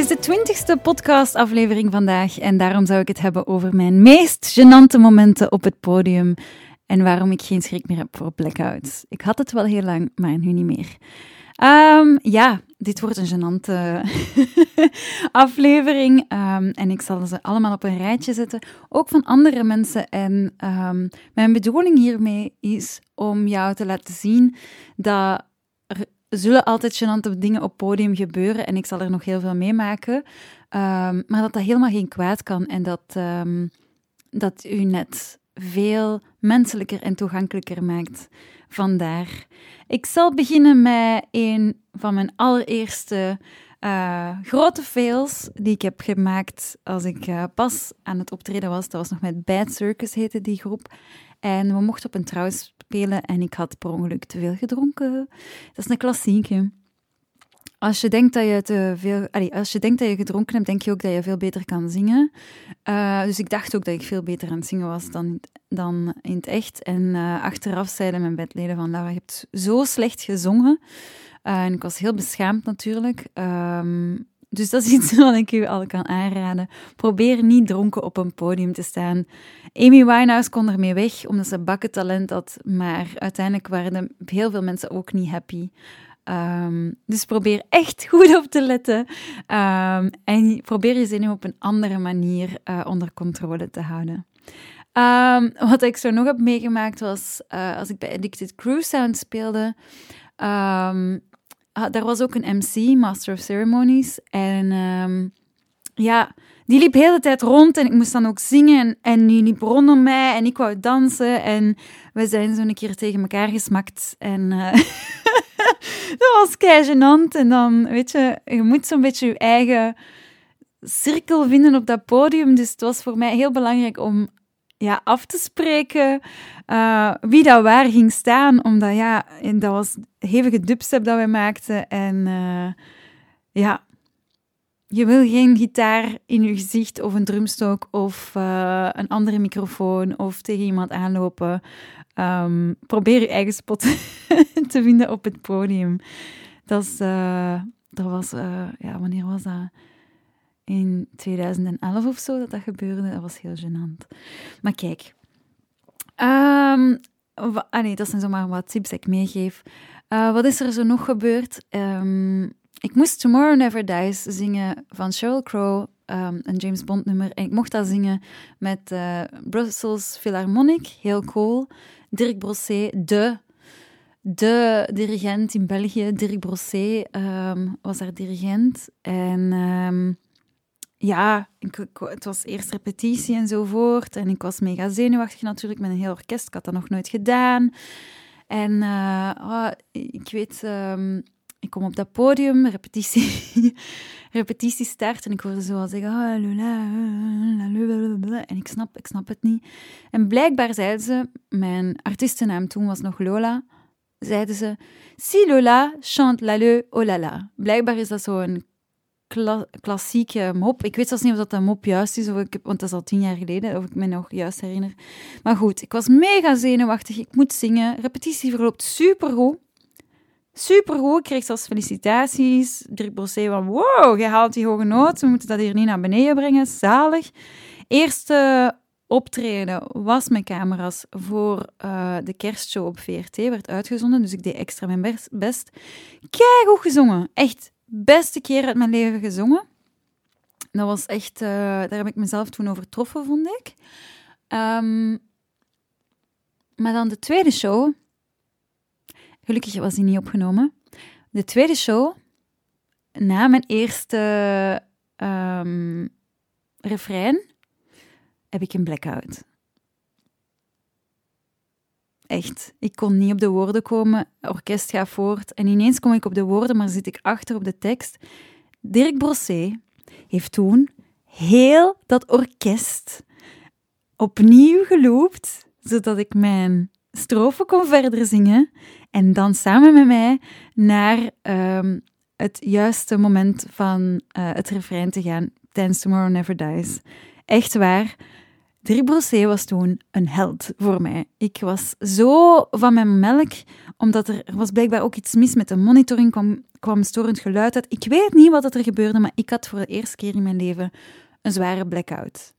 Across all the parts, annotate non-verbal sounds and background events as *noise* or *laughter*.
is de twintigste podcastaflevering vandaag en daarom zou ik het hebben over mijn meest gênante momenten op het podium en waarom ik geen schrik meer heb voor blackouts. Ik had het wel heel lang, maar nu niet meer. Ehm, ja, dit wordt een gênante *laughs* aflevering ehm, en ik zal ze allemaal op een rijtje zetten, ook van andere mensen. En ehm, mijn bedoeling hiermee is om jou te laten zien dat er zullen altijd gênante dingen op podium gebeuren en ik zal er nog heel veel meemaken, maar dat dat helemaal geen kwaad kan en dat, dat u net veel menselijker en toegankelijker maakt. Vandaar. Ik zal beginnen met een van mijn allereerste uh, grote fails die ik heb gemaakt als ik uh, pas aan het optreden was. Dat was nog met Bad Circus, heette die groep. En we mochten op een trouw spelen en ik had per ongeluk te veel gedronken. Dat is een klassieke. Als je denkt dat je te veel, als je denkt dat je gedronken hebt, denk je ook dat je veel beter kan zingen. Uh, dus ik dacht ook dat ik veel beter aan het zingen was dan, dan in het echt. En uh, achteraf zeiden mijn bedleden van, Laura, je hebt zo slecht gezongen. Uh, en ik was heel beschaamd natuurlijk. Um, dus dat is iets *laughs* wat ik u al kan aanraden. Probeer niet dronken op een podium te staan. Amy Winehouse kon ermee weg, omdat ze bakken talent had. Maar uiteindelijk waren heel veel mensen ook niet happy. Um, dus probeer echt *laughs* goed op te letten. Um, en probeer je zin op een andere manier uh, onder controle te houden. Um, wat ik zo nog heb meegemaakt was, uh, als ik bij Addicted Crew Sound speelde, daar was ook een MC, Master of Ceremonies. En ja, die liep de hele tijd rond en ik moest dan ook zingen. En, en die liep rondom mij en ik wou dansen. En we zijn zo een keer tegen elkaar gesmakt. En uh, *laughs* dat was kei. En dan, weet je, je moet zo'n beetje je eigen cirkel vinden op dat podium. Dus het was voor mij heel belangrijk om ja, af te spreken uh, wie dat waar ging staan. Omdat ja, dat was hevige dubstep dat we maakten. En uh, ja, je wil geen gitaar in je gezicht of een drumstok of uh, een andere microfoon of tegen iemand aanlopen. Um, probeer je eigen spot *laughs* te vinden op het podium. Dat, was, ja, wanneer was dat? In 2011 of zo dat dat gebeurde. Dat was heel gênant. Maar kijk, um, ah nee, dat zijn zomaar wat tips die ik meegeef. Uh, wat is er zo nog gebeurd? Um, ik moest Tomorrow Never Dies zingen van Sheryl Crow, um, een James Bond nummer. En ik mocht dat zingen met uh, Brussels Philharmonic, heel cool. Dirk Brossé, de, de dirigent in België. Dirk Brossé um, was daar dirigent. En ja, ik, het was eerst repetitie enzovoort. En ik was mega zenuwachtig natuurlijk met een heel orkest. Ik had dat nog nooit gedaan. En uh, oh, ik weet ik kom op dat podium, repetitie, *laughs* repetitie start en ik hoorde zo al zeggen, ah, en ik snap, ik snap het niet. En blijkbaar zeiden ze, mijn artiestennaam toen was nog Lola, zeiden ze, si Lola chante la le, oh la la. Blijkbaar is dat zo'n kla klassieke mop. Ik weet zelfs niet of dat een mop juist is, of ik, want dat is al tien jaar geleden, of ik me nog juist herinner. Maar goed, ik was mega zenuwachtig, ik moet zingen. Repetitie verloopt supergoed. Supergoed, ik kreeg zelfs felicitaties. Dirk Brossé van, wow, je haalt die hoge noot, we moeten dat hier niet naar beneden brengen, zalig. Eerste optreden was mijn camera's voor uh, de kerstshow op VRT, werd uitgezonden, dus ik deed extra mijn best. best. goed gezongen, echt beste keer uit mijn leven gezongen. Dat was echt, uh, daar heb ik mezelf toen overtroffen, vond ik. Um, maar dan de tweede show, Gelukkig was die niet opgenomen. De tweede show, na mijn eerste um, refrein, heb ik een blackout. Echt. Ik kon niet op de woorden komen. Orkest gaat voort. En ineens kom ik op de woorden, maar zit ik achter op de tekst. Dirk Brossé heeft toen heel dat orkest opnieuw geloopt, zodat ik mijn strofe kon verder zingen. En dan samen met mij naar ehm, het juiste moment van uh, het refrein te gaan tijdens Tomorrow Never Dies. Echt waar. Brossé was toen een held voor mij. Ik was zo van mijn melk, omdat er, was blijkbaar ook iets mis met de monitoring, kwam, kwam storend geluid uit. Ik weet niet wat er gebeurde, maar ik had voor de eerste keer in mijn leven een zware blackout.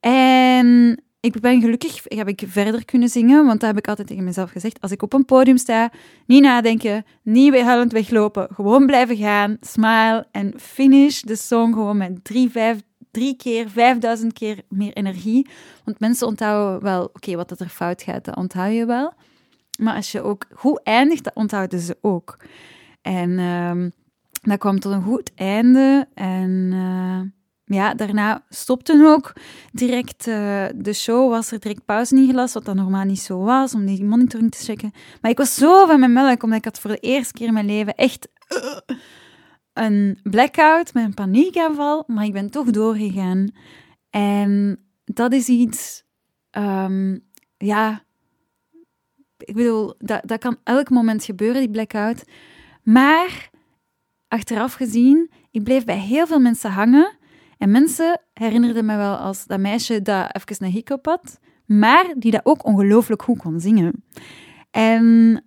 En ik ben gelukkig, heb ik verder kunnen zingen, want dat heb ik altijd tegen mezelf gezegd. Als ik op een podium sta, niet nadenken, niet huilend weglopen, gewoon blijven gaan, smile en finish de song gewoon met drie, vijf, drie keer, vijfduizend keer meer energie. Want mensen onthouden wel, oké, wat er fout gaat, dat onthoud je wel. Maar als je ook goed eindigt, dat onthouden ze ook. En uh, dat kwam tot een goed einde. En uh, ja, daarna stopte ook direct uh, de show. Was er direct pauze ingelast, wat dat normaal niet zo was, om die monitoring te checken. Maar ik was zo van mijn melk, omdat ik had voor de eerste keer in mijn leven echt uh, een blackout met een paniekaanval. Maar ik ben toch doorgegaan. En dat is iets, um, ja, ik bedoel, dat, dat kan elk moment gebeuren, die blackout. Maar achteraf gezien, ik bleef bij heel veel mensen hangen. En mensen herinnerden me wel als dat meisje dat even een hiccup had, maar die dat ook ongelooflijk goed kon zingen. En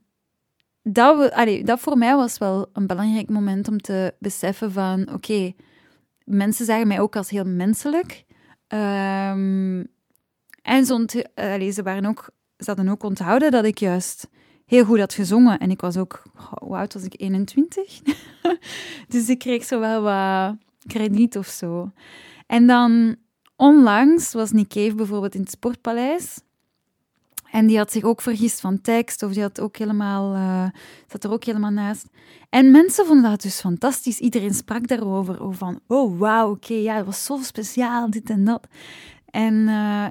dat, dat voor mij was wel een belangrijk moment om te beseffen van, oké, mensen zagen mij ook als heel menselijk. Um, en ze, waren ook, ze hadden ook onthouden dat ik juist heel goed had gezongen. En ik was ook, hoe oud was ik? 21? *laughs* dus ik kreeg zo wel wat krediet of zo. En dan onlangs was Nick bijvoorbeeld in het Sportpaleis. En die had zich ook vergist van tekst, of die had ook helemaal, uh, zat er ook helemaal naast. En mensen vonden dat dus fantastisch. Iedereen sprak daarover. Over van, oh wauw, oké, ja, dat was zo speciaal, dit en dat. En uh,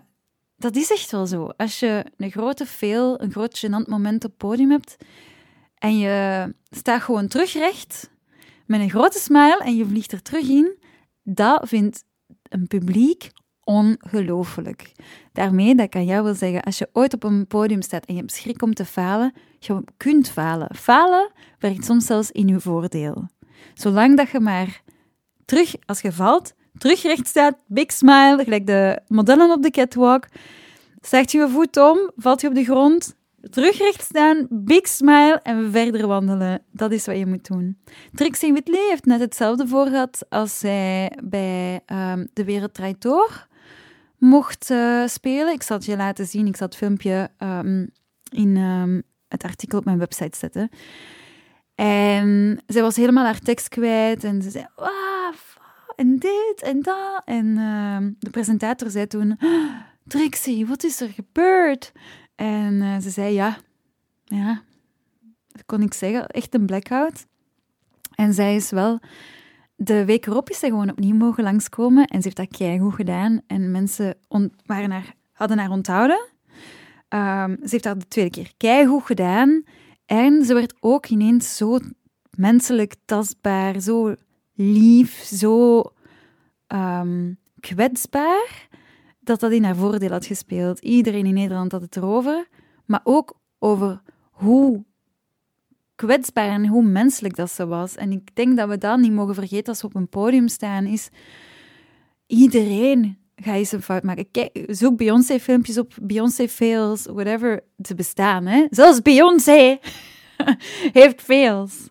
dat is echt wel zo. Als je een grote veel, een groot gênant moment op het podium hebt en je staat gewoon terugrecht met een grote smile en je vliegt er terug in, dat vindt een publiek ongelooflijk. Daarmee, dat kan jou wel zeggen, als je ooit op een podium staat en je hebt schrik om te falen, je kunt falen. Falen werkt soms zelfs in je voordeel. Zolang dat je maar terug, als je valt, terug recht staat, big smile, gelijk de modellen op de catwalk. Zegt je je voet om, valt je op de grond, terug recht staan, big smile en verder wandelen. Dat is wat je moet doen. Trixie Whitley heeft net hetzelfde voor gehad als zij bij um, De Wereld Door mocht uh, spelen. Ik zal het je laten zien. Ik zal het filmpje um, in um, het artikel op mijn website zetten. En zij was helemaal haar tekst kwijt en ze zei... Wow, en dit en dat. En uh, de presentator zei toen: Trixie, wat is er gebeurd? En uh, ze zei: Ja, ja, dat kon ik zeggen, echt een blackout. En zij is wel. De week erop is zij gewoon opnieuw mogen langskomen en ze heeft dat keigoed gedaan. En mensen waren haar, hadden haar onthouden. Um, ze heeft dat de tweede keer keigoed gedaan. En ze werd ook ineens zo menselijk tastbaar, zo lief, zo um, kwetsbaar, dat dat in haar voordeel had gespeeld. Iedereen in Nederland had het erover, maar ook over hoe kwetsbaar en hoe menselijk dat ze was. En ik denk dat we dat niet mogen vergeten als we op een podium staan, is iedereen gaat eens een fout maken. Kijk, zoek Beyoncé-filmpjes op, Beyoncé fails, whatever, te bestaan. Hè? Zelfs Beyoncé *laughs* heeft fails.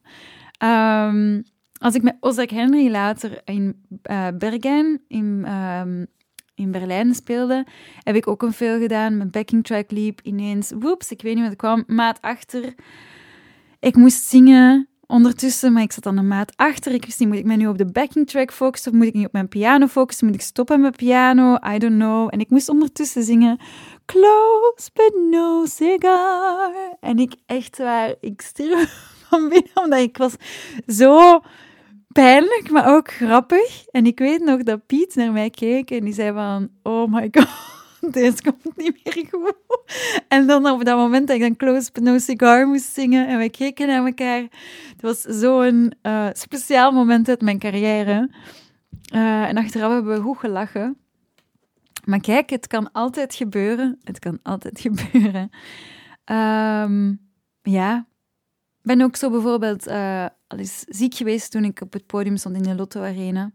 Um, als ik met Ozak Henry later in uh, Bergen in, um, in Berlijn speelde, heb ik ook een veel gedaan. Mijn backing track liep ineens. Woeps, ik weet niet wat er kwam. Maat achter. Ik moest zingen ondertussen, maar ik zat aan de maat achter. Ik wist niet, moet ik mij nu op de backing track focussen of moet ik niet op mijn piano focussen? Moet ik stoppen met piano? I don't know. En ik moest ondertussen zingen Close but no cigar. En ik echt waar, ik stierf *laughs* van binnen, omdat ik was zo pijnlijk, maar ook grappig. En ik weet nog dat Piet naar mij keek en die zei van, oh my *laughs* god, *laughs* deze komt niet meer goed. En dan op dat moment dat ik dan Close But No Cigar moest zingen en wij keken naar elkaar. Het was zo'n uh, speciaal moment uit mijn carrière. Uh, en achteraf hebben we goed gelachen. Maar kijk, het kan altijd gebeuren. Het kan altijd *laughs* gebeuren. Um, ja, ben ook zo bijvoorbeeld uh, al eens ziek geweest toen ik op het podium stond in de Lotto Arena.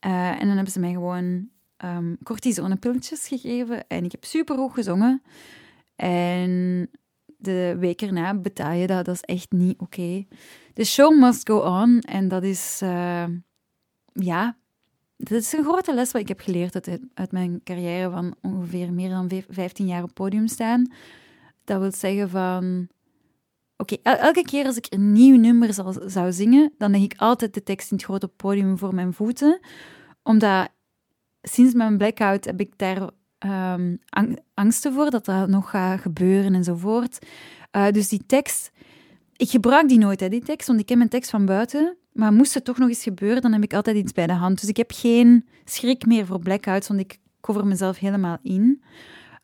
En dan hebben ze mij gewoon um, cortisone pilletjes gegeven. En ik heb superhoog gezongen. En de week erna betaal je dat. Dat is echt niet oké. De show must go on. En dat is, uh, ja, dat is een grote les wat ik heb geleerd uit, uit mijn carrière van ongeveer meer dan 15 jaar op podium staan. Dat wil zeggen van, oké, elke keer als ik een nieuw nummer zal, zou zingen, dan leg ik altijd de tekst in het grote podium voor mijn voeten. Omdat sinds mijn blackout heb ik daar um, angsten voor dat dat nog gaat gebeuren enzovoort. Uh, dus die tekst, ik gebruik die nooit, hè, die tekst, want ik ken mijn tekst van buiten. Maar moest het toch nog eens gebeuren, dan heb ik altijd iets bij de hand. Dus ik heb geen schrik meer voor blackouts, want ik cover mezelf helemaal in.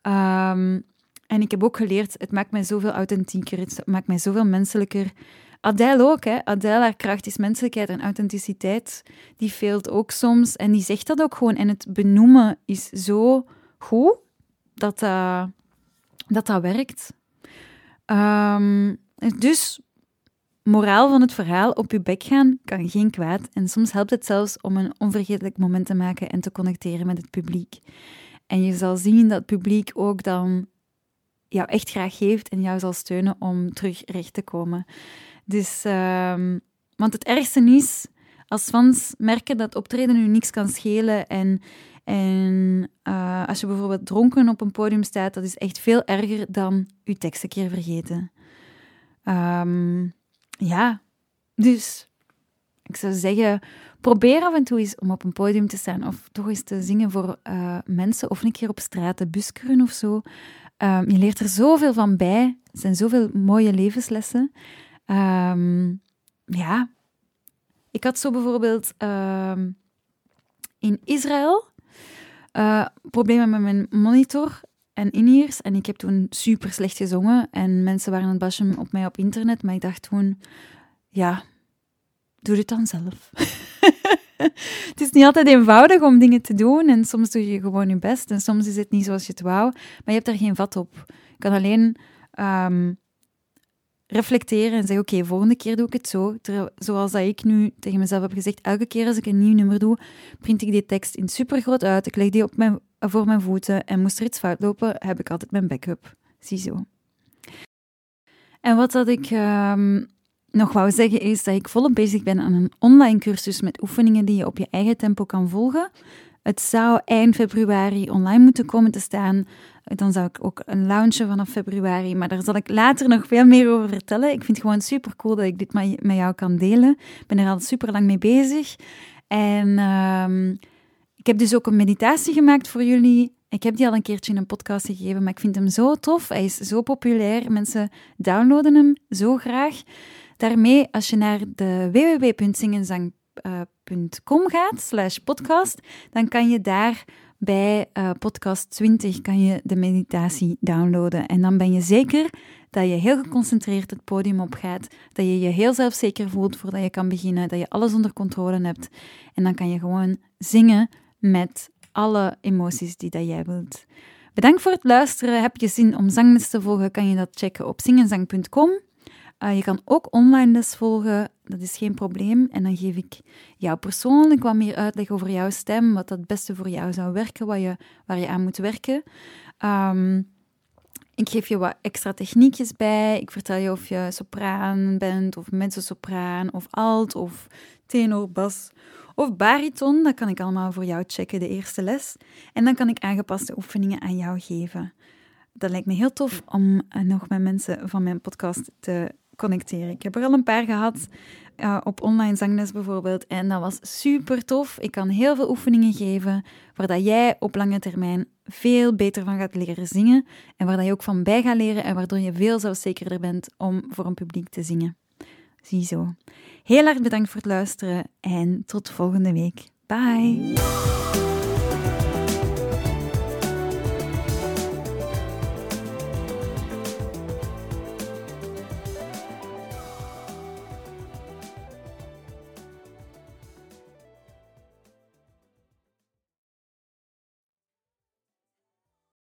Um, en ik heb ook geleerd, het maakt mij zoveel authentieker, het maakt mij zoveel menselijker. Adele ook, hè. Adele, haar kracht is menselijkheid en authenticiteit. Die veelt ook soms en die zegt dat ook gewoon. En het benoemen is zo goed dat dat, dat, dat werkt. Um, dus, moraal van het verhaal, op je bek gaan kan geen kwaad. En soms helpt het zelfs om een onvergetelijk moment te maken en te connecteren met het publiek. En je zal zien dat het publiek ook dan jou echt graag geeft en jou zal steunen om terug recht te komen. Dus, um, want het ergste is als fans merken dat optreden nu niks kan schelen en, en uh, als je bijvoorbeeld dronken op een podium staat, dat is echt veel erger dan je tekst een keer vergeten. Um, ja, dus ik zou zeggen, probeer af en toe eens om op een podium te staan of toch eens te zingen voor uh, mensen of een keer op straat te buskeren of zo. Um, je leert er zoveel van bij. Er zijn zoveel mooie levenslessen. Um, ja. Ik had zo bijvoorbeeld um, in Israël uh, problemen met mijn monitor en in-ears. En ik heb toen super slecht gezongen. En mensen waren aan het bashen op mij op internet. Maar ik dacht toen, ja, doe het dan zelf. *laughs* het is niet altijd eenvoudig om dingen te doen en soms doe je gewoon je best en soms is het niet zoals je het wou, maar je hebt daar geen vat op. Je kan alleen um, reflecteren en zeggen, oké, volgende keer doe ik het zo. zoals dat ik nu tegen mezelf heb gezegd, elke keer als ik een nieuw nummer doe, print ik die tekst in supergroot uit, ik leg die op mijn, voor mijn voeten en moest er iets fout lopen, heb ik altijd mijn backup. Ziezo. En wat dat ik um, nog wou zeggen is dat ik volop bezig ben aan een online cursus met oefeningen die je op je eigen tempo kan volgen. Het zou eind februari online moeten komen te staan. Dan zou ik ook een launchen vanaf februari, maar daar zal ik later nog veel meer over vertellen. Ik vind het gewoon super cool dat ik dit met jou kan delen. Ik ben er al super lang mee bezig. En uh, ik heb dus ook een meditatie gemaakt voor jullie. Ik heb die al een keertje in een podcast gegeven, maar ik vind hem zo tof. Hij is zo populair. Mensen downloaden hem zo graag. Daarmee, als je naar de gaat, slash podcast, dan kan je daar bij uh, podcast 20 kan je de meditatie downloaden. En dan ben je zeker dat je heel geconcentreerd het podium op gaat, dat je je heel zelfzeker voelt voordat je kan beginnen, dat je alles onder controle hebt. En dan kan je gewoon zingen met alle emoties die dat jij wilt. Bedankt voor het luisteren. Heb je zin om zangles te volgen, kan je dat checken op zingenzang.com. Uh, je kan ook online les volgen, dat is geen probleem. En dan geef ik jou persoonlijk wat meer uitleg over jouw stem, wat het beste voor jou zou werken, wat je, waar je aan moet werken. Um, ik geef je wat extra techniekjes bij. Ik vertel je of je sopraan bent, of mezzo-sopraan, of alt, of tenor, bas of bariton. Dat kan ik allemaal voor jou checken, de eerste les. En dan kan ik aangepaste oefeningen aan jou geven. Dat lijkt me heel tof om eh, nog met mensen van mijn podcast te connecteren. Ik heb er al een paar gehad, uh, op online zangles bijvoorbeeld, en dat was super tof. Ik kan heel veel oefeningen geven, waar dat jij op lange termijn veel beter van gaat leren zingen, en waar dat je ook van bij gaat leren, en waardoor je veel zelfzekerder bent om voor een publiek te zingen. Ziezo. Heel erg bedankt voor het luisteren, en tot volgende week. Bye!